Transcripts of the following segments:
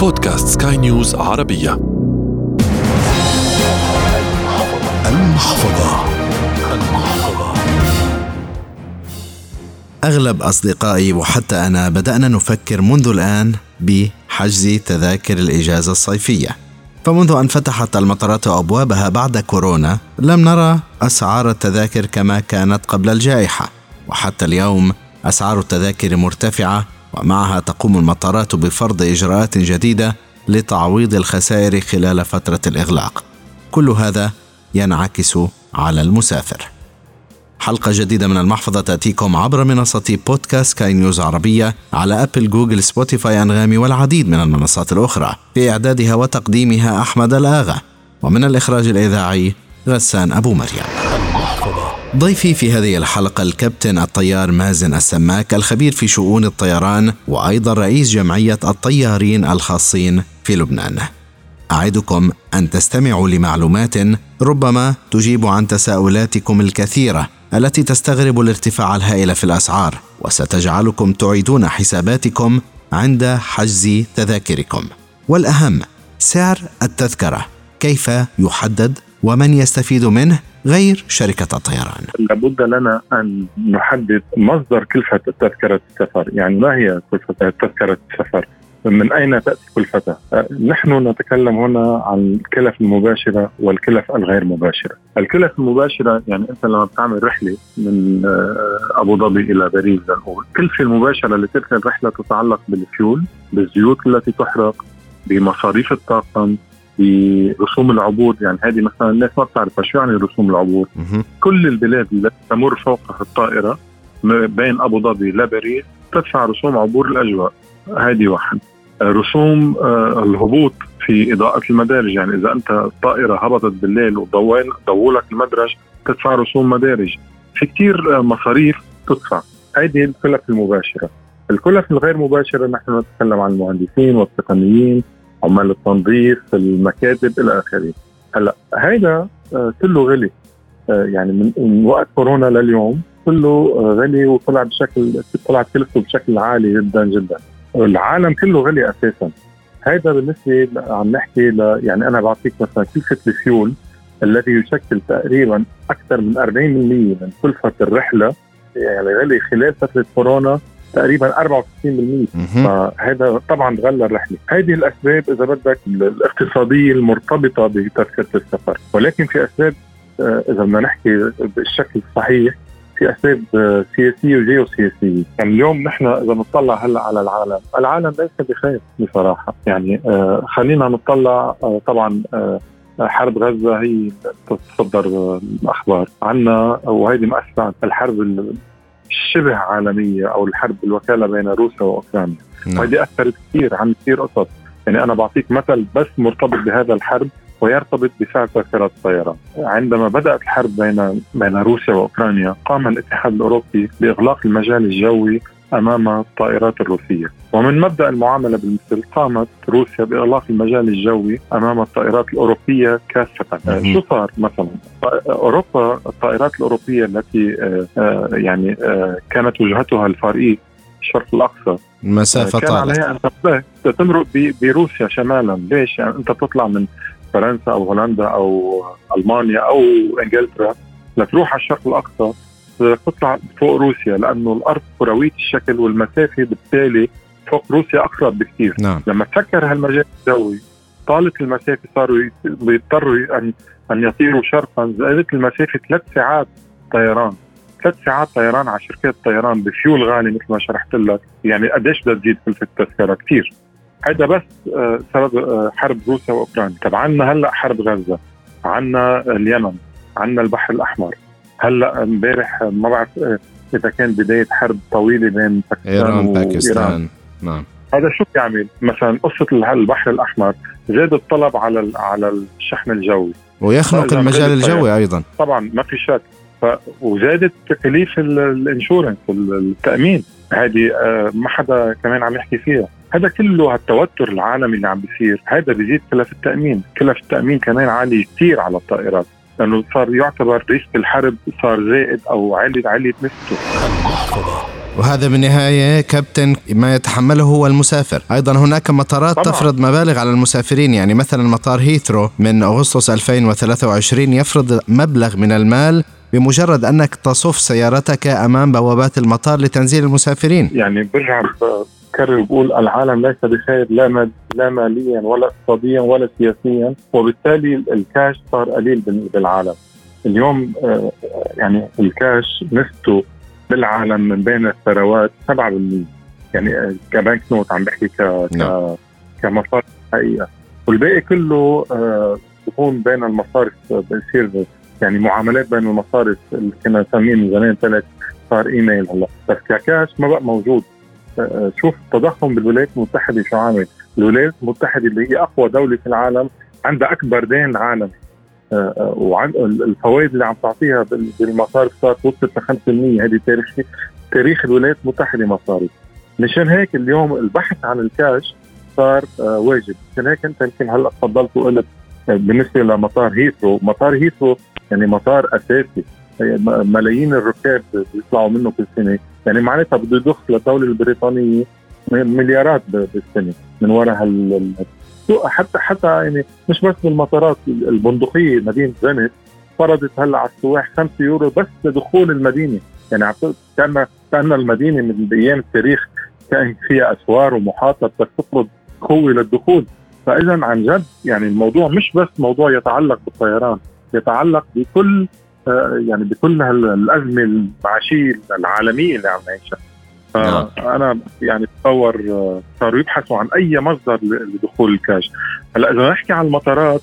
بودكاست سكاي نيوز عربية. المحفظة. المحفظة أغلب أصدقائي وحتى أنا بدأنا نفكر منذ الآن بحجز تذاكر الإجازة الصيفية. فمنذ أن فتحت المطارات أبوابها بعد كورونا لم نرى أسعار التذاكر كما كانت قبل الجائحة. وحتى اليوم أسعار التذاكر مرتفعة ومعها تقوم المطارات بفرض إجراءات جديدة لتعويض الخسائر خلال فترة الإغلاق. كل هذا ينعكس على المسافر. حلقة جديدة من المحفظة تأتيكم عبر منصة بودكاست سكاي نيوز عربية على أبل جوجل سبوتيفاي أنغامي والعديد من المنصات الأخرى. في إعدادها وتقديمها أحمد الآغا. ومن الإخراج الإذاعي غسان أبو مريم. ضيفي في هذه الحلقة الكابتن الطيار مازن السماك الخبير في شؤون الطيران وأيضا رئيس جمعية الطيارين الخاصين في لبنان. أعدكم أن تستمعوا لمعلومات ربما تجيب عن تساؤلاتكم الكثيرة التي تستغرب الارتفاع الهائل في الأسعار وستجعلكم تعيدون حساباتكم عند حجز تذاكركم. والأهم سعر التذكرة كيف يحدد ومن يستفيد منه؟ غير شركة الطيران. لابد لنا أن نحدد مصدر كلفة تذكرة السفر. يعني ما هي كلفة تذكرة السفر؟ من أين تأتي كلفتها؟ نحن نتكلم هنا عن الكلف المباشرة والكلف الغير مباشرة. الكلف المباشرة يعني أنت لما بتعمل رحلة من أبو ظبي إلى باريس لنقول الكلفة المباشرة لتلك الرحلة تتعلق بالفيول بالزيوت التي تحرق بمصاريف الطاقم برسوم العبور يعني هذه مثلا الناس ما بتعرف شو يعني رسوم العبور. كل البلاد التي تمر فوقها الطائرة بين أبو ظبي لباريس تدفع رسوم عبور الأجواء. هذه واحد. رسوم الهبوط في إضاءة المدارج. يعني إذا أنت الطائرة هبطت بالليل وضووا لك المدرج تدفع رسوم مدارج. في كثير مصاريف تدفع. هذه الكلف المباشرة. الكلف الغير مباشرة نحن نتكلم عن المهندسين والتقنيين. عمال التنظيف المكاتب إلى آخره. هلأ هيدا كله غلي. يعني من وقت كورونا لليوم كله غلي وطلع بشكل طلعت كلفته بشكل عالي جدا جدا. العالم كله غلي أساسا. هيدا بالنسبة عم نحكي ل يعني أنا بعطيك مثلا كلفه الفيول الذي يشكل تقريبا أكثر من 40% من كلفة الرحلة. يعني غلي خلال فترة كورونا تقريبا 64% فهذا طبعا غلى الرحله هذه الأسباب إذا بدك الاقتصادية المرتبطة بتذكرة السفر. ولكن في أسباب إذا بدنا نحكي بالشكل الصحيح في أسباب سياسية وجيوسياسية، يعني اليوم نحن إذا نطلع هلأ على العالم، العالم ليس بخير بصراحة، يعني خلينا نطلع طبعا حرب غزة هي تتصدر الاخبار عنا وهيدي مأثرة الحرب شبه عالمية أو الحرب الوكالة بين روسيا وأوكرانيا. نعم. وهذه أثرت كثير عن كثير قصص. يعني أنا بعطيك مثل بس مرتبط بهذا الحرب ويرتبط بسعر تذكرة الطيران. عندما بدأت الحرب بين بين روسيا وأوكرانيا قام الاتحاد الأوروبي بإغلاق المجال الجوي أمام الطائرات الروسية، ومن مبدأ المعاملة بالمثل قامت روسيا بإغلاق المجال الجوي أمام الطائرات الأوروبية كافة، شو صار مثلا؟ أوروبا الطائرات الأوروبية التي يعني كانت وجهتها ال Far East الشرق الأقصى المسافه كان عليها أن تمرق بروسيا شمالا، ليش؟ يعني أنت بتطلع من فرنسا أو هولندا أو ألمانيا أو إنجلترا لتروح على الشرق الأقصى بدك تطلع فوق روسيا لأنه الأرض كروية الشكل والمسافة بالتالي فوق روسيا أقرب بكثير. نعم. لما تسكر هالمجال الجوي طالت المسافة صاروا بيضطروا أن أن يطيروا شرقا زادت المسافة ثلاث ساعات طيران. ثلاث ساعات طيران على شركات طيران بفيول غالي مثل ما شرحت لك. يعني قديش بدها تزيد كلفه التذكرة؟ كثير. هذا بس سبب حرب روسيا وأوكرانيا. طب عندنا هلأ حرب غزة عندنا اليمن عندنا البحر الأحمر. هلأ امبارح ما بعرف إذا كان بداية حرب طويلة بين باكستان إيران وباكستان نعم. هذا شو بيعمل؟ مثلا قصة البحر الأحمر زاد الطلب على على الشحن الجوي. ويخنق المجال الجوي أيضا. طبعا ما في شك. ف... وزادت تكاليف الإنشورنس التأمين. هذه ما حدا كمان عم يحكي فيها. هذا كله التوتر العالمي اللي عم بيصير هذا بيزيد كلف التأمين. كلف التأمين كمان عالي كثير على الطائرات. لأنه صار يعتبر risk الحرب صار زائد أو علي عليت نسبته وهذا بالنهاية كابتن ما يتحمله هو المسافر. أيضا هناك مطارات طبعا. تفرض مبالغ على المسافرين يعني مثلا مطار هيثرو من أغسطس 2023 يفرض مبلغ من المال بمجرد أنك تصف سيارتك أمام بوابات المطار لتنزيل المسافرين. يعني برجع بكرر بقول العالم ليس بخير لا لا ماليا ولا اقتصاديا ولا سياسيا وبالتالي الكاش صار قليل بالعالم. اليوم آه، يعني الكاش نسبته بالعالم من بين الثروات 7% يعني آه، ك bank note عم بحكي ك نعم. كمصارف حقيقه والباقي كله آه، بكون بين المصارف بصير يعني معاملات بين المصارف اللي كنا نسميه من زمان تلكس صار إيميل هلأ. بس ككاش ما بقى موجود. شوف التضخم بالولايات المتحدة شو عامل. الولايات المتحدة اللي هي أقوى دولة في العالم عندها أكبر دين عالمي آه، آه، وعن الفوائد اللي عم تعطيها بالمصارف صارت وصلت ل 5% هذه تاريخ تاريخ الولايات المتحدة مصاري. مشان هيك اليوم البحث عن الكاش صار آه، واجب. مشان هيك أنت يمكن هلأ تفضلت وقلت بالنسبة لمطار هيثرو. مطار هيثرو يعني مطار أساسي. ملايين الركاب بيطلعوا منه كل سنة. يعني معناتها بده يضخ للدولة البريطانية مليارات بالسنة من وراء حتى حتى يعني مش بس بالمطارات البندقية مدينة فينيس فرضت هلا على السواح 5 يورو بس لدخول المدينة. يعني كان كأن المدينة من أيام التاريخ كأن فيها أسوار ومحاطة بدك تفرض قوة للدخول. فاذا عن جد يعني الموضوع مش بس موضوع يتعلق بالطيران يتعلق بكل يعني بكل الأزمة المعاشيه العالمية اللي عم نعيشها. نعم. فأنا يعني بتصور آه، صاروا يبحثوا عن أي مصدر لدخول الكاش. هلأ إذا نحكي عن المطارات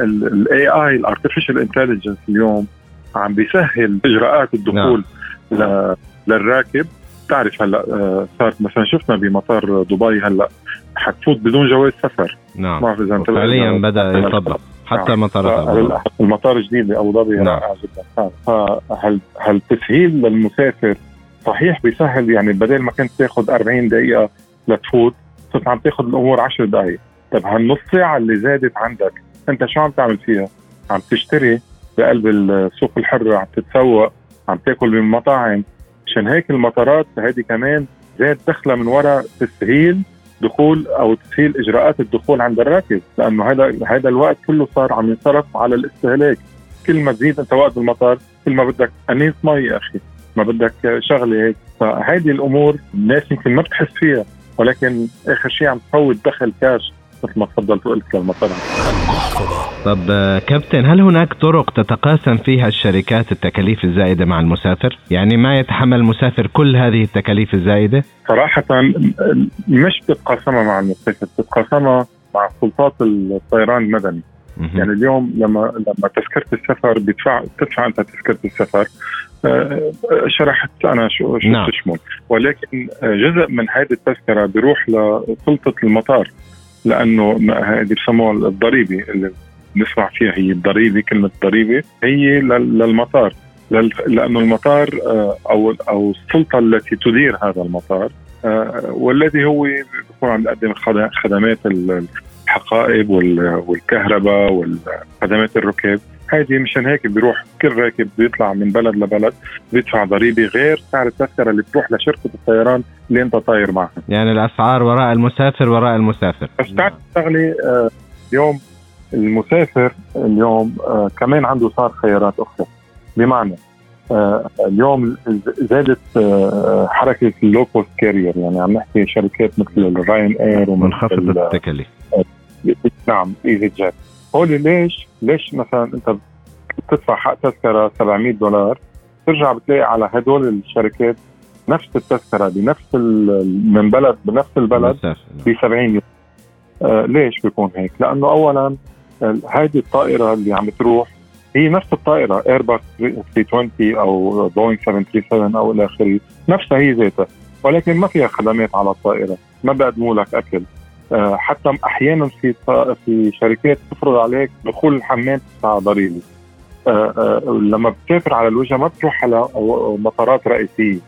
ال AI ال artificial intelligence اليوم عم بيسهل إجراءات الدخول نعم. للراكب. بتعرف هلأ آه، صار مثلا شفنا بمطار دبي هلأ حتفوت بدون جواز سفر. نعم. ما إذا فعليا بدأ يطبق. حتى نعم. مطارات المطار الجديد لأبو ظبي نعم. رائع جدا فهل هل تسهيل للمسافر صحيح بيسهل؟ يعني بدل ما كنت تاخذ 40 دقيقة لتفوت صرت عم تاخذ الأمور 10 دقائق طيب هالنص ساعة اللي زادت عندك أنت شو عم تعمل فيها؟ عم تشتري بقلب السوق الحره عم تتسوق عم تاكل بالمطاعم عشان هيك المطارات هذه كمان زاد دخلها من وراء تسهيل دخول أو تسهيل إجراءات الدخول عند الراكب لأنه هذا هذا الوقت كله صار عم ينصرف على الاستهلاك. كل ما تزيد انت وقت المطار كل ما بدك انيس مي يا أخي ما بدك شغلة هيك. فهذه الأمور الناس يمكن ما بتحس فيها ولكن آخر شيء عم تفوت دخل كاش. مثل ما تفضلت وقلت للمطاعم طب كابتن هل هناك طرق تتقاسم فيها الشركات التكاليف الزائدة مع المسافر؟ يعني ما يتحمل المسافر كل هذه التكاليف الزائدة؟ صراحة مش بتتقاسمها مع المسافر بتتقاسمها مع سلطات الطيران المدني يعني اليوم لما لما تذكرة السفر بيدفع تدفع أنت تذكرة السفر آه، شرحت أنا شو شو نعم. تشمل ولكن جزء من هذه التذكرة بيروح لسلطة المطار لأنه هذه بسموها الضريبة اللي نسمع فيها هي الضريبة كلمة ضريبة هي للمطار. لأنه المطار آه، أو أو السلطة التي تدير هذا المطار آه، والذي هو بيكون عم يقدم خدمات الحقائب والكهرباء والخدمات الركاب. هذه مشان هيك بيروح كل راكب بيطلع من بلد لبلد بيدفع ضريبة غير سعر التذكرة اللي بتروح لشركة الطيران اللي انت طاير معها. يعني الأسعار وراء المسافر وراء المسافر. بس تعرف شغلة آه اليوم المسافر اليوم آه كمان عنده صار خيارات أخرى. بمعنى آه اليوم زادت آه حركة ال low cost carrier. يعني عم نحكي شركات مثل الراين إير ومنخفض التكاليف. نعم إيزي جيت. هول ليش ليش مثلا أنت بتدفع حق تذكرة 700 دولار ترجع بتلاقي على هدول الشركات نفس التذكرة بنفس من بلد بنفس البلد ب 70 يورو. آه ليش بيكون هيك؟ لأنه اولا هذه الطائرة اللي عم تروح هي نفس الطائرة ايرباص 320 أو بوينغ 737 أو إلى آخره نفسها هي ذاتها ولكن ما فيها خدمات على الطائرة ما بيقدموا لك أكل. حتى أحيانا في في شركات تفرض عليك دخول الحمام تدفع ضريبه آه، آه، لما بتسافر على الوجه ما بتروح على مطارات رئيسية.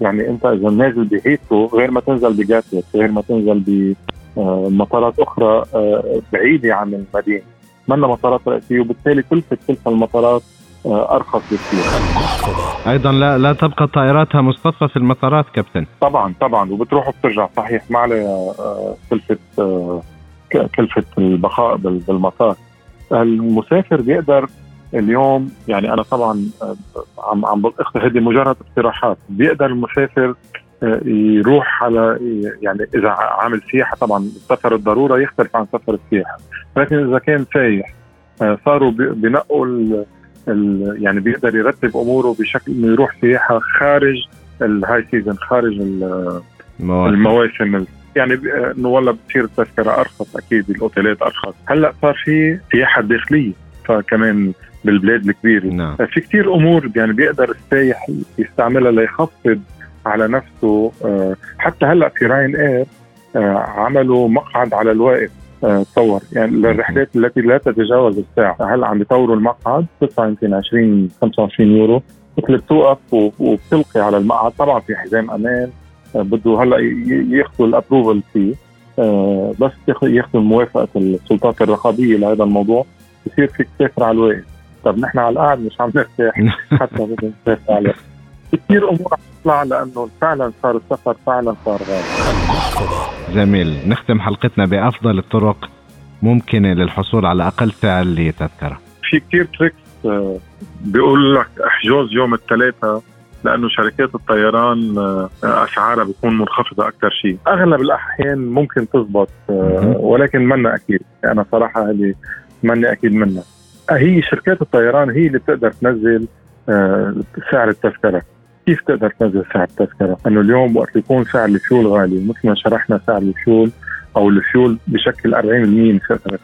يعني أنت إذا نازل بهيثرو غير ما تنزل بجاتويك غير ما تنزل بمطارات أخرى بعيدة عن المدينة. منا مطارات رئيسية وبالتالي كلفة كلفة المطارات آه، أرخص بكثير. أيضا لا لا تبقى طائراتها مصطفى في المطارات كابتن. طبعا طبعا وبتروح وبترجع صحيح. ما عليها كلفة كلفة البقاء بالمطار. المسافر بيقدر اليوم يعني أنا طبعا عم عم هذه مجرد اقتراحات. بيقدر المسافر يروح على يعني إذا عامل سياحة طبعا السفر الضرورة يختلف عن سفر السياحة. لكن إذا كان سايح صاروا بنقوا يعني بيقدر يرتب أموره بشكل إنه يروح سياحة خارج ال high season خارج المواسم, المواسم يعني إنه والله بتصير التذكرة أرخص أكيد الأوتيلات أرخص. هلأ صار في سياحة داخلية فكمان بالبلاد الكبيرة. نعم. في كثير أمور يعني بيقدر السايح يستعملها ليخفض على نفسه آه، حتى هلأ في راين اير آه، عملوا مقعد على الواقف. تصور. يعني للرحلات التي لا تتجاوز الساعة. هلا عم بيطوروا المقعد؟ بتدفع يمكن 20 25 يورو. مثل بتوقف وبتلقي على المقعد. طبعا في حزام أمان. بده هلأ ياخذوا الابروفل فيه بس ياخذوا موافقة السلطات الرقابية لهذا الموضوع. بصير فيك تسافر على الواقف طب نحن على القعد مش عم نرتاح. حتى بدنا نسافر على كثير أمور تطلع لأنه فعلا صار السفر فعلا صار غالي جميل. نختم حلقتنا بأفضل الطرق ممكنة للحصول على أقل سعر لتذكره في كثير تريكس آه، بيقول لك احجز يوم الثلاثاء لأنه شركات الطيران آه، أسعارها بتكون منخفضة أكثر شيء. أغلب الأحيان ممكن تزبط آه، ولكن منا أكيد. أنا صراحة هذه ماني أكيد منها. هي شركات الطيران هي اللي بتقدر تنزل سعر التذكرة. كيف تقدر تنزل سعر التذكره؟ أنه اليوم وقت يكون سعر الفيول غالي مثل ما شرحنا سعر الفيول أو الفيول بشكل 40% من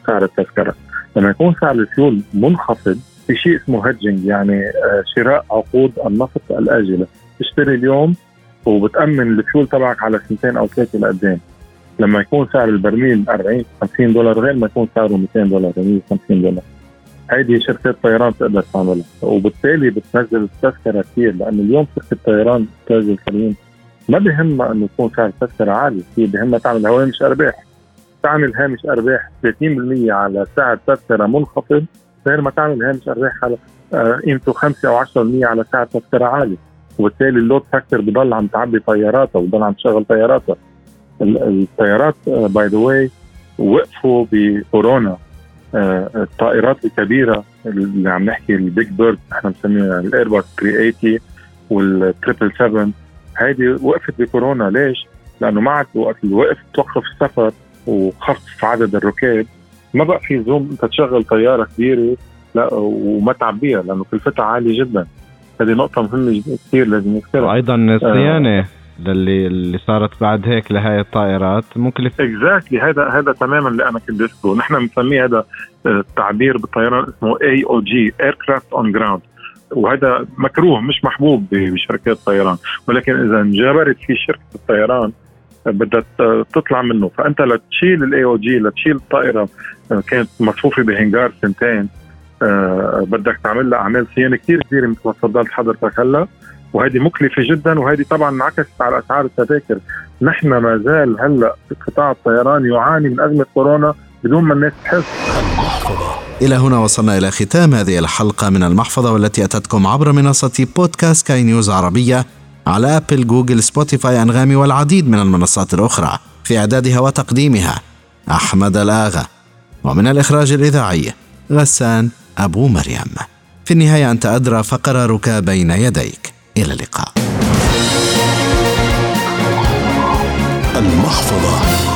سعر التذكرة، لما يكون سعر الفيول منخفض في شيء اسمه hedging يعني آه، شراء عقود النفط الآجلة، تشتري اليوم وبتأمن الفيول تبعك على سنتين أو ثلاثة لقدام. لما يكون سعر البرميل 40 50 دولار غير ما يكون سعره 200 دولار 150 دولار. هيدي شركة طيران بتقدر تعملها. وبالتالي بتنزل التذكرة كثير لأنه اليوم شركة طيران أستاذ الكريم. ما بهمها إنه يكون سعر التذكرة عالي هي بهمها تعمل هوامش أرباح. تعمل هامش أرباح 30% على سعر تذكرة منخفض غير ما تعمل هامش أرباح على آه، قيمته 5 أو 10% على سعر تذكرة عالي وبالتالي ال load factor بضل عم تعبي طياراتها وبضل عم تشغل طياراتها. الطيارات by the way وقفوا بكورونا. الطائرات الكبيرة اللي عم نحكي ال big bird إحنا بنسميها الايرباص 380 وال triple 7 هيدي وقفت بكورونا. ليش؟ لأنه مع وقت الوقف توقف السفر وخفف عدد الركاب ما بقى في لزوم أنت تشغل طيارة كبيرة لا وما تعبيها لأنه كلفتها عالية جدا. هذه نقطة مهمة كثير لازم نذكرها. وأيضا الصيانة آه للي اللي صارت بعد هيك لهي الطائرات. مكلفة exactly هذا هذا تماما اللي أنا كنت بذكره نحن بنسميه هذا التعبير بالطيران اسمه AOG aircraft on ground وهذا مكروه مش محبوب بشركات الطيران. ولكن إذا انجبرت في شركة الطيران بدها تطلع منه. فأنت لتشيل ال AOG لتشيل الطائرة كانت مصفوفة بهنجار سنتين آه، بدك تعمل لها أعمال صيانة كثير كبيرة مثل ما تفضلت حضرتك هلا. وهذه مكلفة جدا وهذه طبعا انعكست على أسعار التذاكر. نحن ما زال هلأ قطاع الطيران يعاني من أزمة كورونا بدون ما الناس تحس. إلى هنا وصلنا إلى ختام هذه الحلقة من المحفظة والتي أتتكم عبر منصة بودكاست سكاي نيوز عربية على أبل جوجل سبوتيفاي أنغامي والعديد من المنصات الأخرى. في إعدادها وتقديمها أحمد الآغا. ومن الإخراج الإذاعي غسان أبو مريم. في النهاية أنت أدرى فقرارك بين يديك. إلى اللقاء. المحفظة.